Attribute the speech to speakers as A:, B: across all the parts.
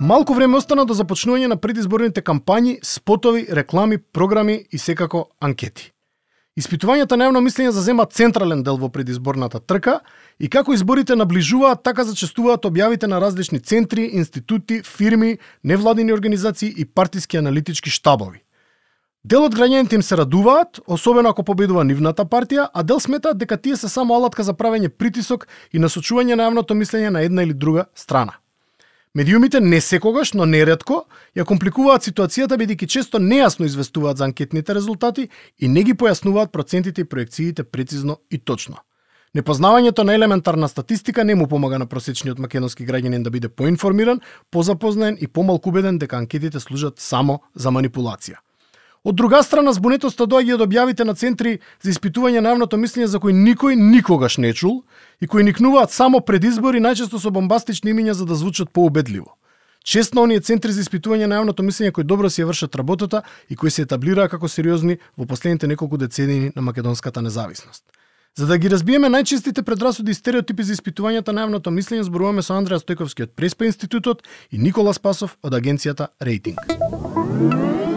A: Малку време остана до започнување на предизборните кампањи, спотови, реклами, програми и секако анкети. Испитувањата на јавно мислење зазема централен дел во предизборната трка и како изборите наближуваат, така зачестуваат објавите на различни центри, институти, фирми, невладини организации и партиски аналитички штабови. Дел од граѓаните им се радуваат, особено ако победува нивната партија, а дел сметаат дека тие се само алатка за правење притисок и насочување на јавното мислење на една или друга страна. Медиумите не секогаш, но нередко, ја компликуваат ситуацијата бидејќи често нејасно известуваат за анкетните резултати и не ги појаснуваат процентите и проекциите прецизно и точно. Непознавањето на елементарна статистика не му помага на просечниот македонски граѓанин да биде поинформиран, позапознаен и помалку убеден дека анкетите служат само за манипулација. Од друга страна, збунетоста доаѓа од објавите на центри за испитување на јавното мислење за кои никој никогаш не чул и кои никнуваат само пред избори, најчесто со бомбастични имиња за да звучат поубедливо. Честно оние центри за испитување на јавното мислење кои добро си ја вршат работата и кои се етаблираа како сериозни во последните неколку децении на македонската независност. За да ги разбиеме најчестите предрасуди и стереотипи за испитувањата на јавното мислење, зборуваме со Андреа Стојковски од Преспа институтот и Никола Спасов од агенцијата Рейтинг.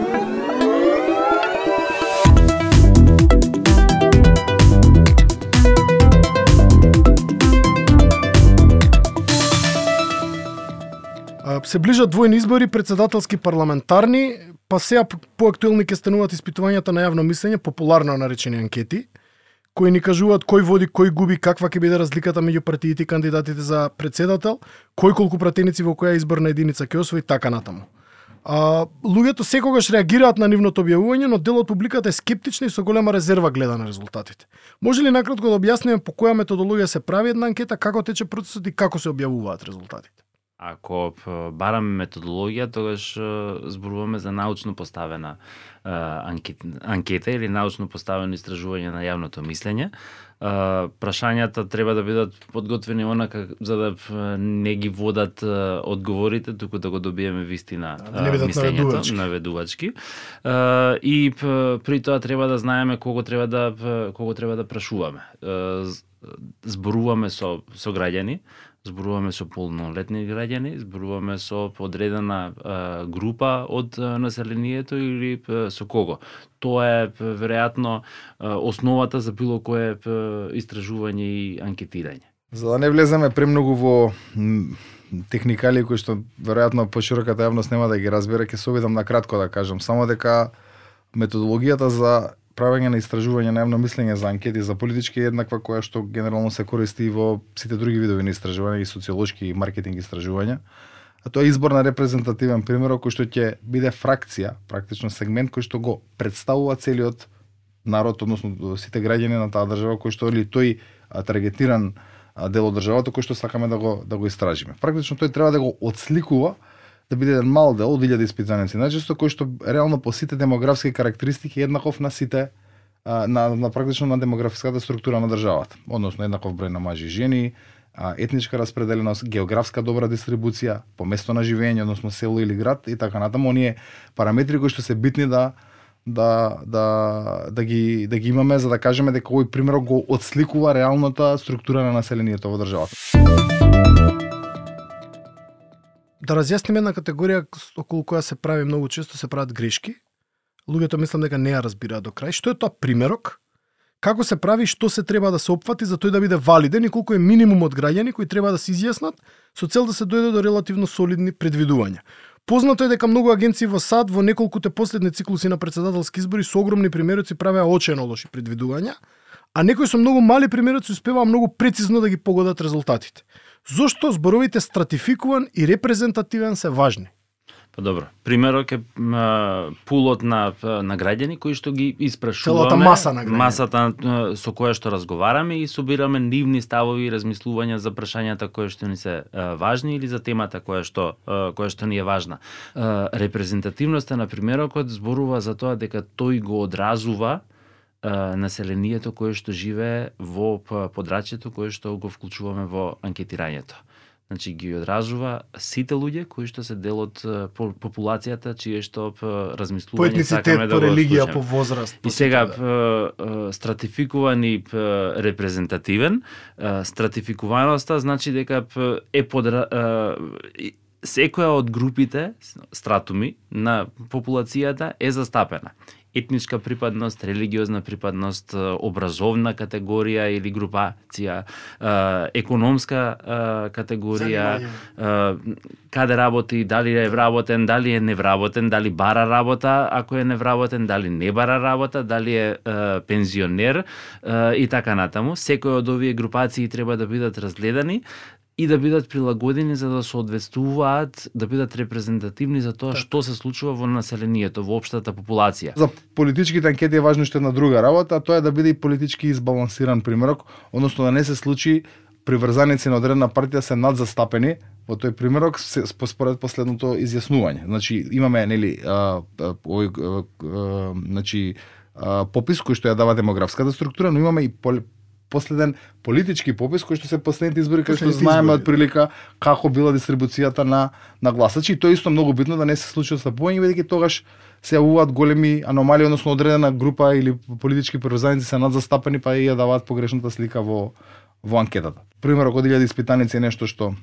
A: Се ближат двојни избори, председателски парламентарни, па сега поактуелни ке стануваат испитувањата на јавно мислење, популарно наречени анкети, кои ни кажуваат кој води, кој губи, каква ќе биде разликата меѓу партиите и кандидатите за председател, кој колку пратеници во која изборна единица ќе освои така натаму. А, луѓето секогаш реагираат на нивното објавување, но дел од публиката е скептична и со голема резерва гледа на резултатите. Може ли накратко да објасниме по која методологија се прави една анкета, како тече процесот и како се објавуваат резултатите?
B: Ако бараме методологија, тогаш зборуваме за научно поставена анкета или научно поставено истражување на јавното мислење. Прашањата треба да бидат подготвени онака за да не ги водат одговорите, туку да го добиеме вистина
A: да, не
B: мислењето наведувачки. И при тоа треба да знаеме кого треба да кого треба да прашуваме. Зборуваме со со граѓани, зборуваме со полнолетни граѓани, зборуваме со подредена група од населението или со кого. Тоа е веројатно основата за било кое истражување и анкетирање.
C: За да не влеземе премногу во техникали кои што веројатно пошироката јавност нема да ги разбере, ќе се обидам на кратко да кажам само дека методологијата за правење на истражување на јавно мислење за анкети за политички е еднаква која што генерално се користи во сите други видови на истражување и социолошки и маркетинг истражувања. А тоа е избор на репрезентативен пример кој што ќе биде фракција, практично сегмент кој што го представува целиот народ, односно сите граѓани на таа држава кој што или тој таргетиран дел од државата кој што сакаме да го да го истражиме. Практично тој треба да го отсликува да биде еден мал дел да од 1000 испитаници, најчесто кој што реално по сите демографски карактеристики еднаков на сите на, на практично на демографската структура на државата, односно еднаков број на мажи и жени, етничка распределеност, географска добра дистрибуција, по место на живење, односно село или град и така натаму, оние параметри кои што се битни да да да да ги да ги имаме за да кажеме дека овој пример го отсликува реалната структура на населението во државата
A: да разјасниме една категорија околу која се прави многу често се прават грешки. Луѓето мислам дека не ја разбираат до крај. Што е тоа примерок? Како се прави, што се треба да се опфати за тој да биде валиден и колку е минимум од граѓани кои треба да се изјаснат со цел да се дојде до релативно солидни предвидувања. Познато е дека многу агенции во САД во неколкуте последни циклуси на председателски избори со огромни примероци правеа очено лоши предвидувања, а некои со многу мали примероци успеваа многу прецизно да ги погодат резултатите. Зошто зборовите стратификуван и репрезентативен се важни?
B: Па добро. Примерок е а, пулот на на граѓани кои што ги испрашуваме.
A: Целата маса на граѓани.
B: Масата со која што разговараме и собираме нивни ставови и размислувања за прашањата кои што ни се а, важни или за темата која што а, која што ни е важна. А, репрезентативноста на примерокот зборува за тоа дека тој го одразува населението кое што живее во подрачјето кое што го вклучуваме во анкетирањето. Значи ги одражува сите луѓе кои што се дел од популацијата чие што размислување
A: сакаме да по религија, по возраст.
B: По и сега да. стратификуван и репрезентативен, стратификуваноста значи дека е под секоја од групите, стратуми на популацијата е застапена етничка припадност, религиозна припадност, образовна категорија или групација, економска категорија, каде работи, дали е вработен, дали е невработен, дали бара работа, ако е невработен, дали не бара работа, дали е пензионер и така натаму. Секој од овие групации треба да бидат разгледани и да бидат прилагодени за да соодветствуваат, да бидат репрезентативни за тоа што се случува во населението, во општата популација.
C: За политичките анкети е важно што една друга работа, а тоа е да биде и политички избалансиран примерок, односно да не се случи приврзаници на одредена партија се надзастапени во тој примерок според последното изјаснување. Значи имаме нели овој значи попис кој што ја дава демографската структура, но имаме и последен политички попис кој што се последните избори кај што знаеме од прилика како била дистрибуцијата на на гласачи и тоа исто многу битно да не се случи отслабување бидејќи тогаш се јавуваат големи аномалии односно одредена група или политички превзаници се надзастапени па и ја даваат погрешната слика во во анкетата. Примерот од 1000 испитаници е нешто што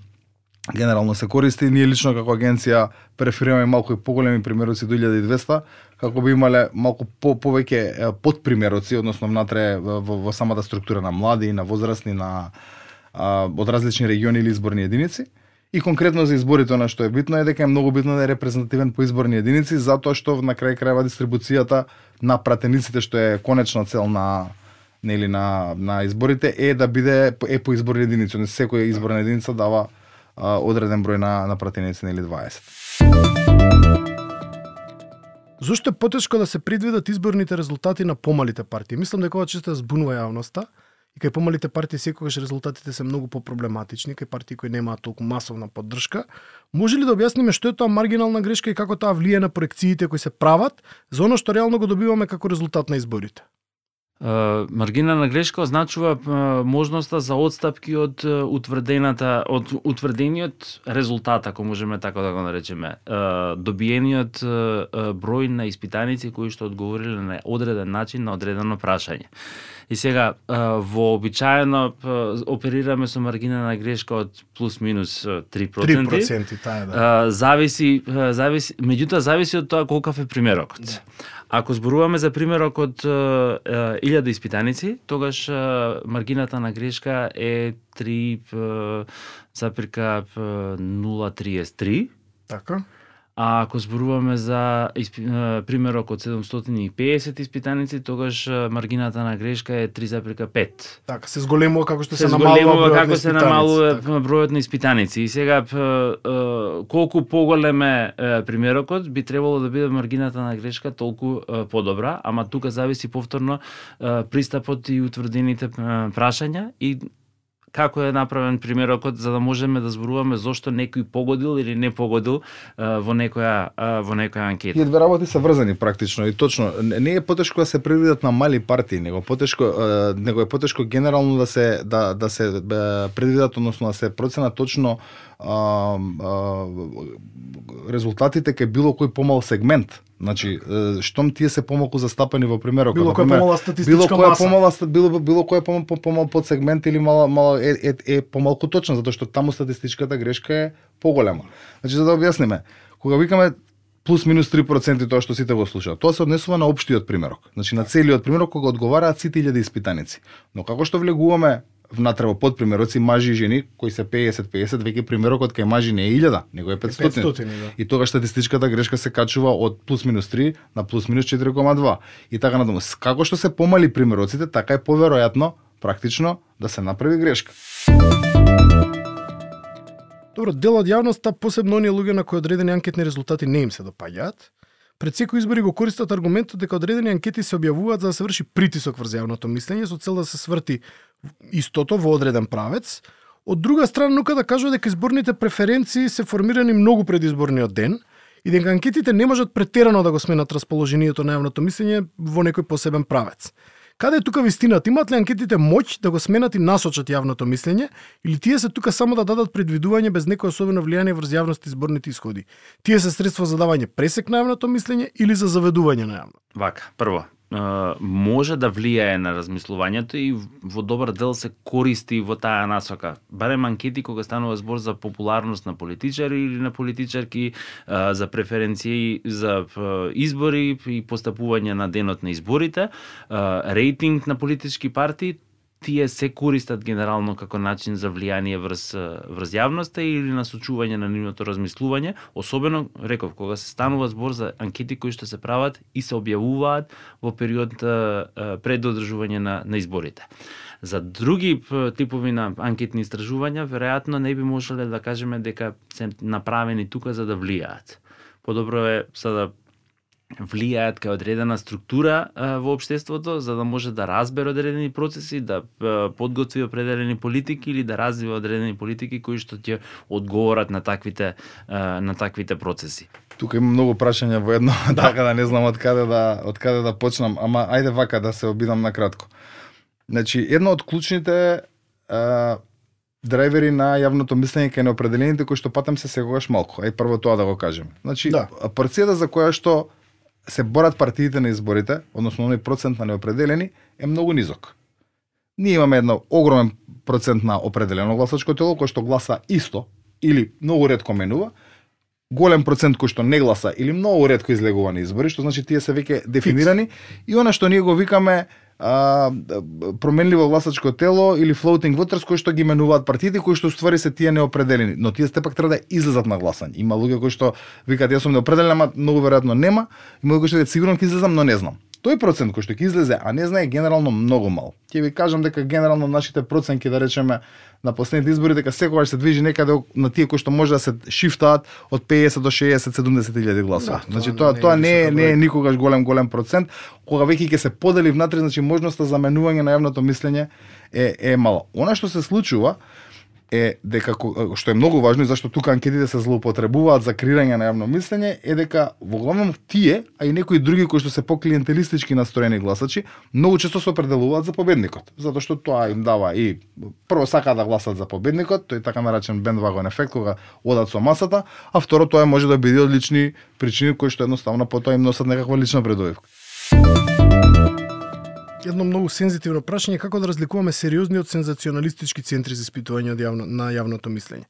C: генерално се користи. Ние лично како агенција преферираме малку и поголеми примероци до 1200, како би имале малку по повеќе подпримероци, односно внатре во, во самата структура на млади, на возрастни, на а, од различни региони или изборни единици. И конкретно за изборите она што е битно е дека е многу битно да е репрезентативен по изборни единици, затоа што на крај крајва дистрибуцијата на пратениците што е конечна цел на нели на на изборите е да биде е по изборни единици, не секоја изборна единица дава а, одреден број на, на пратеници или 20.
A: Зошто е потешко да се предвидат изборните резултати на помалите партии? Мислам дека ова често да збунува јавноста и кај помалите партии секогаш резултатите се многу попроблематични, кај партии кои немаат толку масовна поддршка. Може ли да објасниме што е тоа маргинална грешка и како тоа влијае на проекциите кои се прават за оно што реално го добиваме како резултат на изборите?
B: Маргина грешка означува можноста за одстапки од утврдената од утврдениот резултат, ако можеме така да го наречеме, добиениот број на испитаници кои што одговориле на одреден начин на одредено прашање. И сега вообичаено оперираме со маргина на грешка од плюс минус 3%.
A: 3% таа е, да.
B: Зависи зависи меѓутоа зависи од тоа колкав е примерокот. Да. Ако зборуваме за примерок од илјада испитаници, тогаш маргината на грешка е 3 запирка 0,33.
A: Така.
B: А ако зборуваме за испи, примерок од 750 испитаници, тогаш маргината на грешка е 3,5.
A: Така, се зголемува како што се,
B: се
A: намалува
B: како се намалува
A: така.
B: бројот на испитаници. И сега колку поголем е примерокот, би требало да биде маргината на грешка толку подобра, ама тука зависи повторно пристапот и утврдените прашања и како е направен примерокот за да можеме да зборуваме зошто некој погодил или не погодил во некоја во некоја анкета.
C: Тие две работи се врзани практично и точно не е потешко да се предвидат на мали партии, него потешко него е потешко генерално да се да да се предвидат односно да се процена точно а, а, резултатите кај било кој помал сегмент. Значи, штом тие се помалку застапени во примерот,
A: Било која помала статистичка
C: било која
A: маса.
C: помала било било која помал, помал под сегмент или мала мала е, е, е помалку точно затоа што таму статистичката грешка е поголема. Значи за да објасниме, кога викаме плюс минус 3% тоа што сите го слушаат. Тоа се однесува на општиот примерок. Значи на целиот примерок кога одговараат сите илјади испитаници. Но како што влегуваме внатре во подпримероци мажи и жени кои се 50-50, веќе примерокот кај мажи не е 1000, него е 500.
A: 500, да.
C: И тогаш статистичката грешка се качува од плюс минус 3 на плюс минус 4,2. И така надаму. Како што се помали примероците, така е поверојатно практично да се направи грешка.
A: Добро, дел од јавноста, посебно оние луѓе на кои одредени анкетни резултати не им се допаѓаат, пред секој избори го користат аргументот дека одредени анкети се објавуваат за да се врши притисок врз јавното мислење со цел да се сврти истото во одреден правец. Од друга страна, нука да кажува дека изборните преференции се формирани многу пред изборниот ден и дека анкетите не можат претерано да го сменат расположението на јавното мислење во некој посебен правец. Каде е тука вистината? Имаат ли анкетите моќ да го сменат и насочат јавното мислење или тие се тука само да дадат предвидување без некој особено влијание врз јавност и изборните исходи? Тие се средство за давање пресек на јавното мислење или за заведување на јавно?
B: Вака, прво, може да влијае на размислувањето и во добар дел се користи во таа насока. Барем анкети кога станува збор за популарност на политичари или на политичарки, за преференции за избори и постапување на денот на изборите, рейтинг на политички партии, тие се користат генерално како начин за влијание врз, врз јавноста или насочување на нивното размислување, особено, реков, кога се станува збор за анкети кои што се прават и се објавуваат во период пред одржување на, на изборите. За други типови на анкетни истражувања, веројатно не би можеле да кажеме дека се направени тука за да влијаат. Подобро е sada влијаат кај одредена структура а, во општеството за да може да разбере одредени процеси, да а, подготви определени политики или да развива одредени политики кои што ќе одговорат на таквите а, на таквите процеси.
C: Тука има многу прашања во едно, да. така да не знам од каде да од каде да почнам, ама ајде вака да се обидам на кратко. Значи, едно од клучните а, драйвери на јавното мислење кај неопределените кои што патам се секогаш малку. Ај прво тоа да го кажем. Значи, да. порција за која што се борат партиите на изборите, односно оној процент на неопределени, е многу низок. Ние имаме едно огромен процент на определено гласачко тело кој што гласа исто или многу ретко менува, голем процент кој што не гласа или многу ретко излегува на избори, што значи тие се веќе дефинирани и она што ние го викаме а, променливо гласачко тело или floating voters кои што ги менуваат партиите кои што ствари се тие неопределени, но тие степак треба да излезат на гласање. Има луѓе кои што викаат јас сум неопределен, ама многу веројатно нема, има луѓе кои што сигурно ќе излезам, но не знам тој процент кој што ќе излезе, а не знае генерално многу мал. Ќе ви кажам дека генерално нашите проценки да речеме на последните избори дека секогаш се движи некаде на тие кои што може да се шифтаат од 50 до 60 70 илјади гласови. Да, значи тоа тоа не е не е никогаш голем голем процент, кога веќе ќе се подели внатре, значи можноста за менување на јавното мислење е е мало. Она што се случува е дека што е многу важно и зашто тука анкетите се злоупотребуваат за креирање на јавно мислење е дека во главном тие, а и некои други кои што се поклиентелистички настроени гласачи, многу често се определуваат за победникот, затоа што тоа им дава и прво сака да гласат за победникот, тој така наречен бендвагон ефект кога одат со масата, а второ тоа може да биде од лични причини кои што едноставно потоа им носат некаква лична предојавка
A: едно многу сензитивно прашање како да разликуваме сериозни од сензационалистички центри за испитување од јавно, на јавното мислење.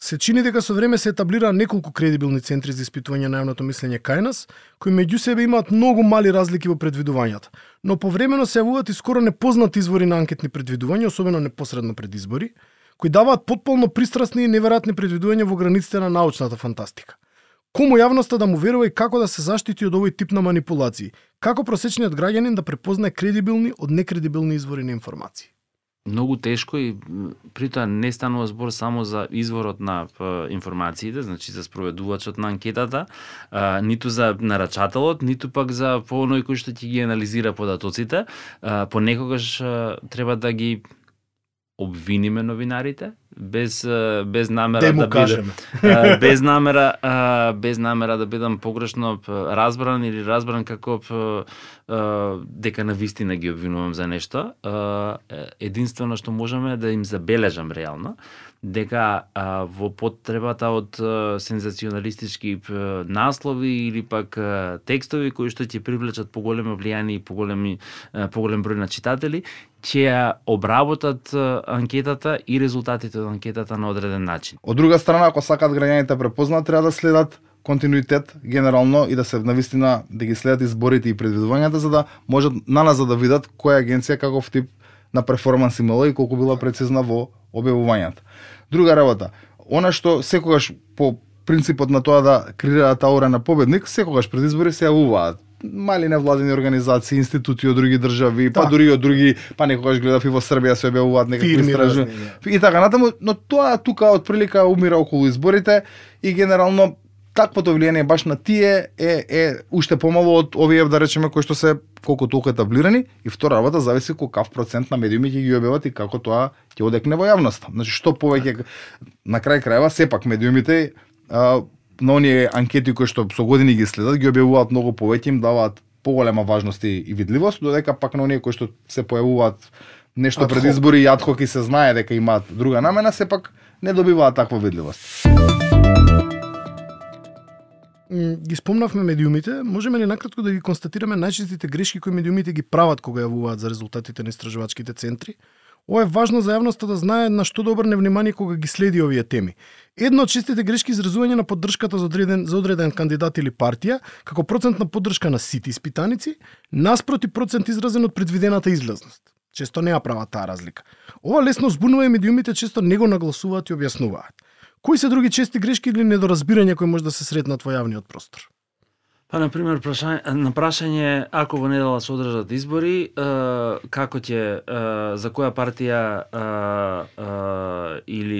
A: Се чини дека со време се етаблираа неколку кредибилни центри за испитување на јавното мислење кај нас, кои меѓу себе имаат многу мали разлики во предвидувањата, но повремено се јавуваат и скоро непознати извори на анкетни предвидувања, особено непосредно пред избори, кои даваат потполно пристрасни и неверојатни предвидувања во границите на научната фантастика. Кому јавноста да му верува и како да се заштити од овој тип на манипулации? Како просечниот граѓанин да препознае кредибилни од некредибилни извори на информации?
B: многу тешко и притоа не станува збор само за изворот на информациите, значи за спроведувачот на анкетата, а, ниту за нарачателот, ниту пак за по кој што ќе ги анализира податоците. А, понекогаш а, треба да ги обвиниме новинарите без без намера
A: да
B: бидам без намера без намера да бидам погрешно разбран или разбран како дека на вистина ги обвинувам за нешто. Единствено што можеме да им забележам реално дека а, во потребата од а, сензационалистички а, наслови или пак а, текстови кои што ќе привлечат поголемо влијание и поголеми а, поголем број на читатели, ќе ја обработат анкетата и резултатите од анкетата на одреден начин.
C: Од друга страна, ако сакат граѓаните препознат, треба да следат континуитет генерално и да се навистина да ги следат изборите и предвидувањата за да можат на нас да видат која агенција каков тип на перформанс имала и колку била прецизна во објавувањата. Друга работа, она што секогаш по принципот на тоа да креираат аура на победник, секогаш пред избори се јавуваат мали невладени организации, институти од други држави, па да. дури од други, па некогаш гледав и во Србија се објавуваат некакви истражувања. И така натаму, но тоа тука од прилика умира околу изборите и генерално таквото влијание баш на тие е е уште помало од овие да речеме кои што се колку толку етаблирани и втора работа зависи кав процент на медиуми ќе ги објават и како тоа ќе одекне во јавноста. Значи што повеќе на крај крајва сепак медиумите а, на оние анкети кои што со години ги следат ги објавуваат многу повеќе им даваат поголема важност и видливост, додека пак на оние кои што се појавуваат нешто пред избори и адхок и се знае дека имаат друга намена, сепак не добиваат таква видливост.
A: ги спомнавме медиумите, можеме ли накратко да ги констатираме најчестите грешки кои медиумите ги прават кога јавуваат за резултатите на истражувачките центри? Ова е важно за јавноста да знае на што да обрне внимание кога ги следи овие теми. Едно од честите грешки изразување на поддршката за одреден, за одреден кандидат или партија, како процент на поддршка на сите испитаници, наспроти процент изразен од предвидената излазност. Често не ја прават таа разлика. Ова лесно збунува и медиумите често не го нагласуваат и објаснуваат. Кои се други чести грешки или недоразбирања кои може да се сретнат во јавниот простор?
B: Па, на пример, прашање, на прашање, ако во недела се одржат избори, е, како ќе, е, за која партија е, е, или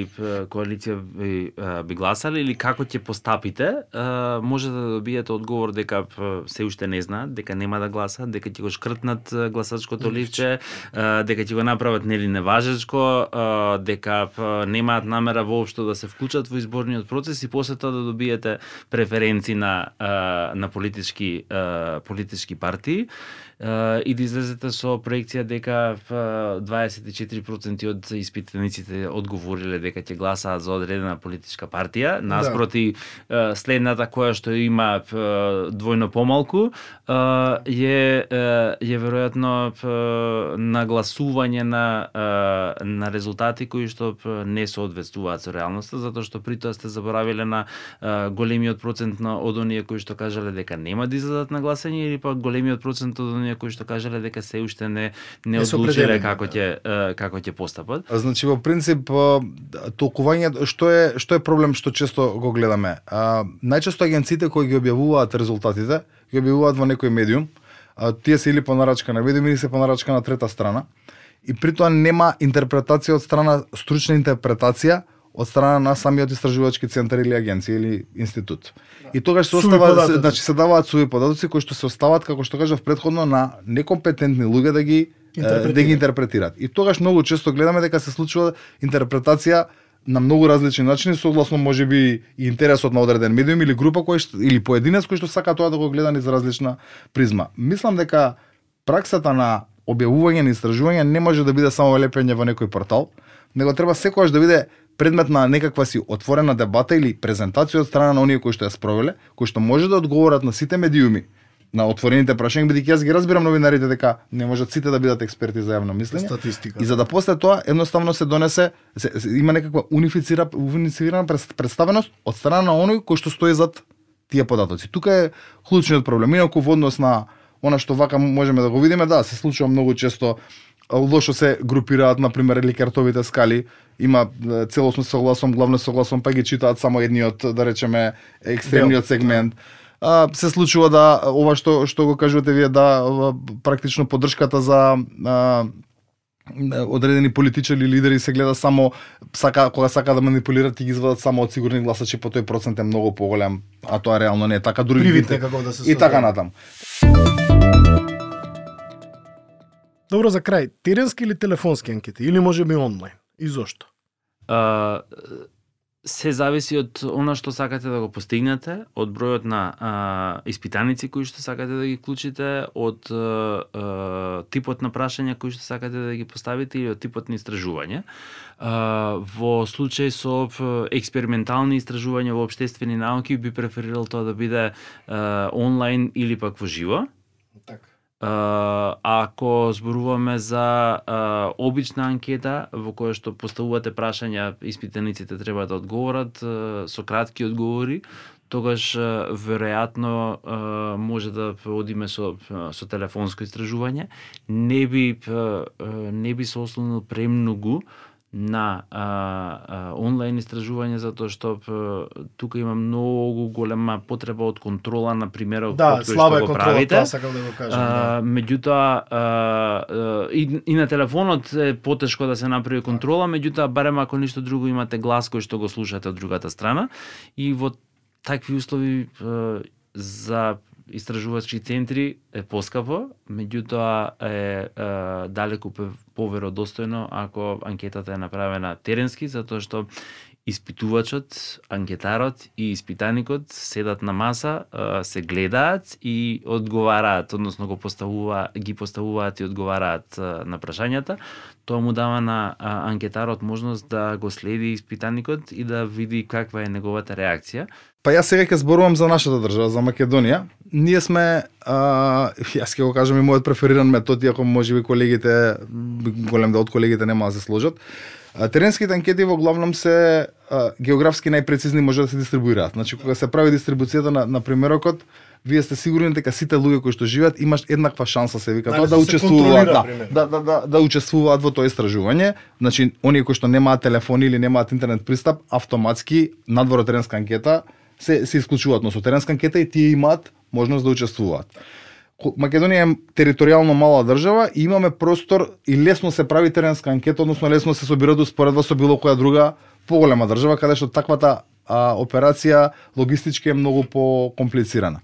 B: коалиција би, е, би гласали, или како ќе постапите, е, може да добиете одговор дека се уште не знаат, дека нема да гласат, дека ќе го шкртнат гласачкото ливче, е, дека ќе го направат нели неважечко, е, дека немаат намера воопшто да се вклучат во изборниот процес и после тоа да добиете преференции на, е, на политички политички партии и да излезете со проекција дека 24% од испитаниците одговориле дека ќе гласаат за одредена политичка партија,
A: Да.
B: наспроти следната која што има двојно помалку е е веројатно нагласување на на резултати кои што не соодветствуваат со реалноста, затоа што при тоа сте заборавиле на големиот процент на од оние кои што кажале дека нема да излезат на гласање или пак големиот процент од оние кои што кажале дека се уште не не одлучиле како ќе како ќе постапат.
C: А, Значи во принцип толкување што е што е проблем што често го гледаме. А, најчесто агенциите кои ги објавуваат резултатите, ги објавуваат во некој медиум, а, тие се или по нарачка на медиум или се по нарачка на трета страна. И при тоа нема интерпретација од страна стручна интерпретација од страна на самиот истражувачки центар или агенција или институт. И тогаш се остава значи се даваат суви податоци кои што се остават како што кажав предходно на некомпетентни луѓе да ги да ги
A: Интерпретираат.
C: И тогаш многу често гледаме дека се случува интерпретација на многу различни начини согласно можеби и интересот на одреден медиум или група кој што, или поединец кој што сака тоа да го гледа низ различна призма. Мислам дека праксата на објавување на истражувања не може да биде само лепење во некој портал, него треба секогаш да биде предмет на некаква си отворена дебата или презентација од страна на оние кои што ја спровеле, кои што може да одговорат на сите медиуми на отворените прашања, бидејќи јас ги разбирам новинарите дека не можат сите да бидат експерти за јавно мислење.
A: Статистика.
C: И за да после тоа едноставно се донесе се, се, има некаква унифицира унифицирана представеност од страна на оној кој што стои зад тие податоци. Тука е клучниот проблем. Инаку во однос на она што вака можеме да го видиме, да, се случува многу често лошо се групираат на пример ликартовите скали, има целосно согласон, главно согласон, па ги читаат само едниот, да речеме, екстремниот сегмент. А, се случува да ова што што го кажувате вие да практично поддршката за а, одредени политичари или лидери се гледа само сака кога сака да манипулираат и ги извадат само од сигурни гласачи, по тој процент е многу поголем, а тоа реално не е така дури
A: да
C: И така
A: создава. Добро за крај, теренски или телефонски анкети или може би онлайн? И зошто?
B: А, се зависи од она што сакате да го постигнете, од бројот на а, испитаници кои што сакате да ги клучите, од а, а, типот на прашања кои што сакате да ги поставите или од типот на истражување. А, во случај со експериментални истражувања во обштествени науки би преферирал тоа да биде а, онлайн или пак во живо. Ако зборуваме за обична анкета во која што поставувате прашања, испитаниците треба да одговорат со кратки одговори, тогаш веројатно може да одиме со со телефонско истражување. Не би не би се ослонил премногу на а, а, онлайн истражување затоа што п, тука има многу голема потреба од контрола на примерот
A: Да,
B: кој што
A: слаба е
B: го
A: контрола,
B: правите.
A: тоа сакам да го кажам. да.
B: А, меѓутоа а, а, и, и на телефонот е потешко да се направи контрола, меѓутоа барем ако ништо друго имате глас кој што го слушате од другата страна и во такви услови а, за истражувачки центри е поскапо, меѓутоа е, е далеку поверодостојно ако анкетата е направена теренски, затоа што испитувачот, анкетарот и испитаникот седат на маса, се гледаат и одговараат, односно го поставува, ги поставуваат и одговараат на прашањата. Тоа му дава на анкетарот можност да го следи испитаникот и да види каква е неговата реакција.
C: Па јас сега ќе зборувам за нашата држава, за Македонија. Ние сме, а, јас ќе го кажам и мојот префериран метод, иако можеби колегите, голем дел од колегите нема да се сложат. А, теренските анкети во главном се а, географски најпрецизни може да се дистрибуираат. Значи кога се прави дистрибуцијата на, на примерокот, вие сте сигурни дека сите луѓе кои што живеат имаш еднаква шанса се вика тоа да
A: се
C: учествуваат, да, да, да, да, да учествуваат во тоа истражување. Значи оние кои што немаат телефони или немаат интернет пристап, автоматски надвор од теренска анкета се се исклучуваат, но со теренска анкета и тие имаат можност да учествуваат. Македонија е територијално мала држава и имаме простор и лесно се прави теренска анкета, односно лесно се собираат успоредба со било која друга поголема држава каде што таквата а, операција логистички е многу покомплицирана.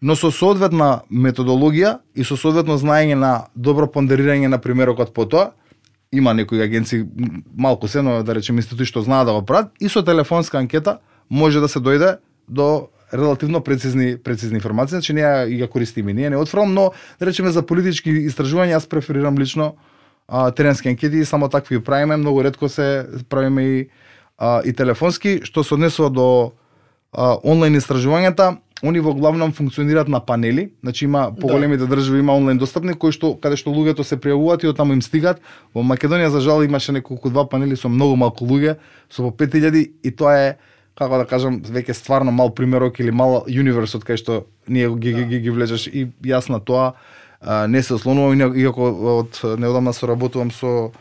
C: Но со соодветна методологија и со соодветно знаење на добро пондерирање на примерокот по тоа, има некои агенции малку се, но да речем институти што знаат да го прават и со телефонска анкета може да се дојде до релативно прецизни прецизни информации, значи ние ја- и ја користиме, ние не отфрлам, но да речеме за политички истражувања јас преферирам лично а, теренски анкети само такви правиме, многу ретко се правиме и а, и телефонски, што се однесува до а, онлайн истражувањата, они во главном функционираат на панели, значи има поголемите држави има онлайн достапни кои што каде што луѓето се пријавуваат и оттаму им стигаат. Во Македонија за жал имаше неколку два панели со многу малку луѓе, со по 5000 и тоа е како да кажам, веќе стварно мал примерок или мал универс од кај што ние ги, ги, ги, ги влечеш и јас на тоа а, не се ослонувам, инако- иако од неодамна соработувам со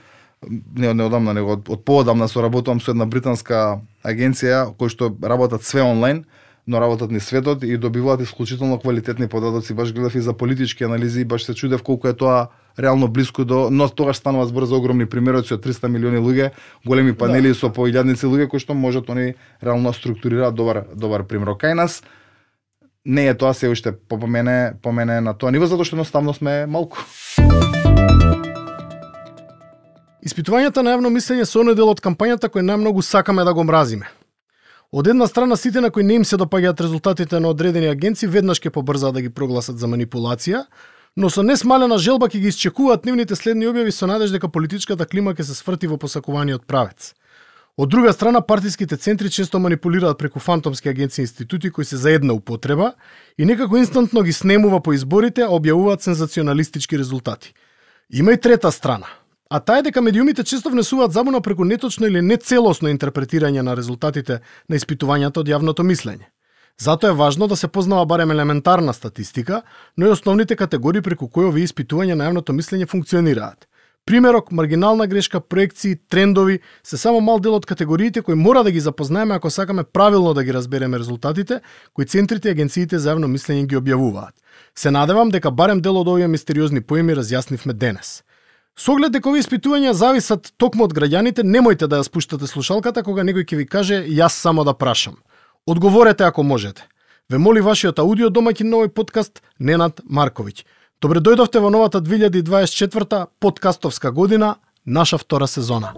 C: не од неодамна, него од, од поодамна соработувам со една британска агенција кои што работат све онлайн, но работат ни светот и добиваат исклучително квалитетни податоци. Баш гледав и за политички анализи и баш се чудев колку е тоа реално блиску до, но тогаш станува збор за огромни примероци од 300 милиони луѓе, големи панели со по илјадници луѓе кои што можат они реално да структурираат добар добар пример. Кај нас не е тоа се уште по мене по мене на тоа ниво затоа што едноставно сме малку.
A: Испитувањата на јавно мислење се оној дел од кампањата кој најмногу сакаме да го мразиме. Од една страна сите на кои не им се допаѓаат резултатите на одредени агенции веднаш ќе побрзаат да ги прогласат за манипулација, но со несмалена желба ќе ги исчекуваат нивните следни објави со надеж дека политичката клима ќе се сврти во посакуваниот правец. Од друга страна, партиските центри често манипулираат преку фантомски агенции и институти кои се за една употреба и некако инстантно ги снемува по изборите, а објавуваат сензационалистички резултати. Има и трета страна, а таа е дека медиумите често внесуваат забуна преку неточно или нецелосно интерпретирање на резултатите на испитувањата од јавното мислење. Затоа е важно да се познава барем елементарна статистика, но и основните категории преку кои овие испитувања на јавното мислење функционираат. Примерок, маргинална грешка, проекции, трендови се само мал дел од категориите кои мора да ги запознаеме ако сакаме правилно да ги разбереме резултатите кои центрите и агенциите за јавно мислење ги објавуваат. Се надевам дека барем дел од овие мистериозни поими разјаснивме денес. Со оглед дека овие испитувања зависат токму од граѓаните, немојте да ја спуштате слушалката кога некој ќе ви каже јас само да прашам. Одговорете ако можете. Ве моли вашиот аудио домаќин на овој подкаст Ненад Марковиќ. Добре дојдовте во новата 2024 подкастовска година, наша втора сезона.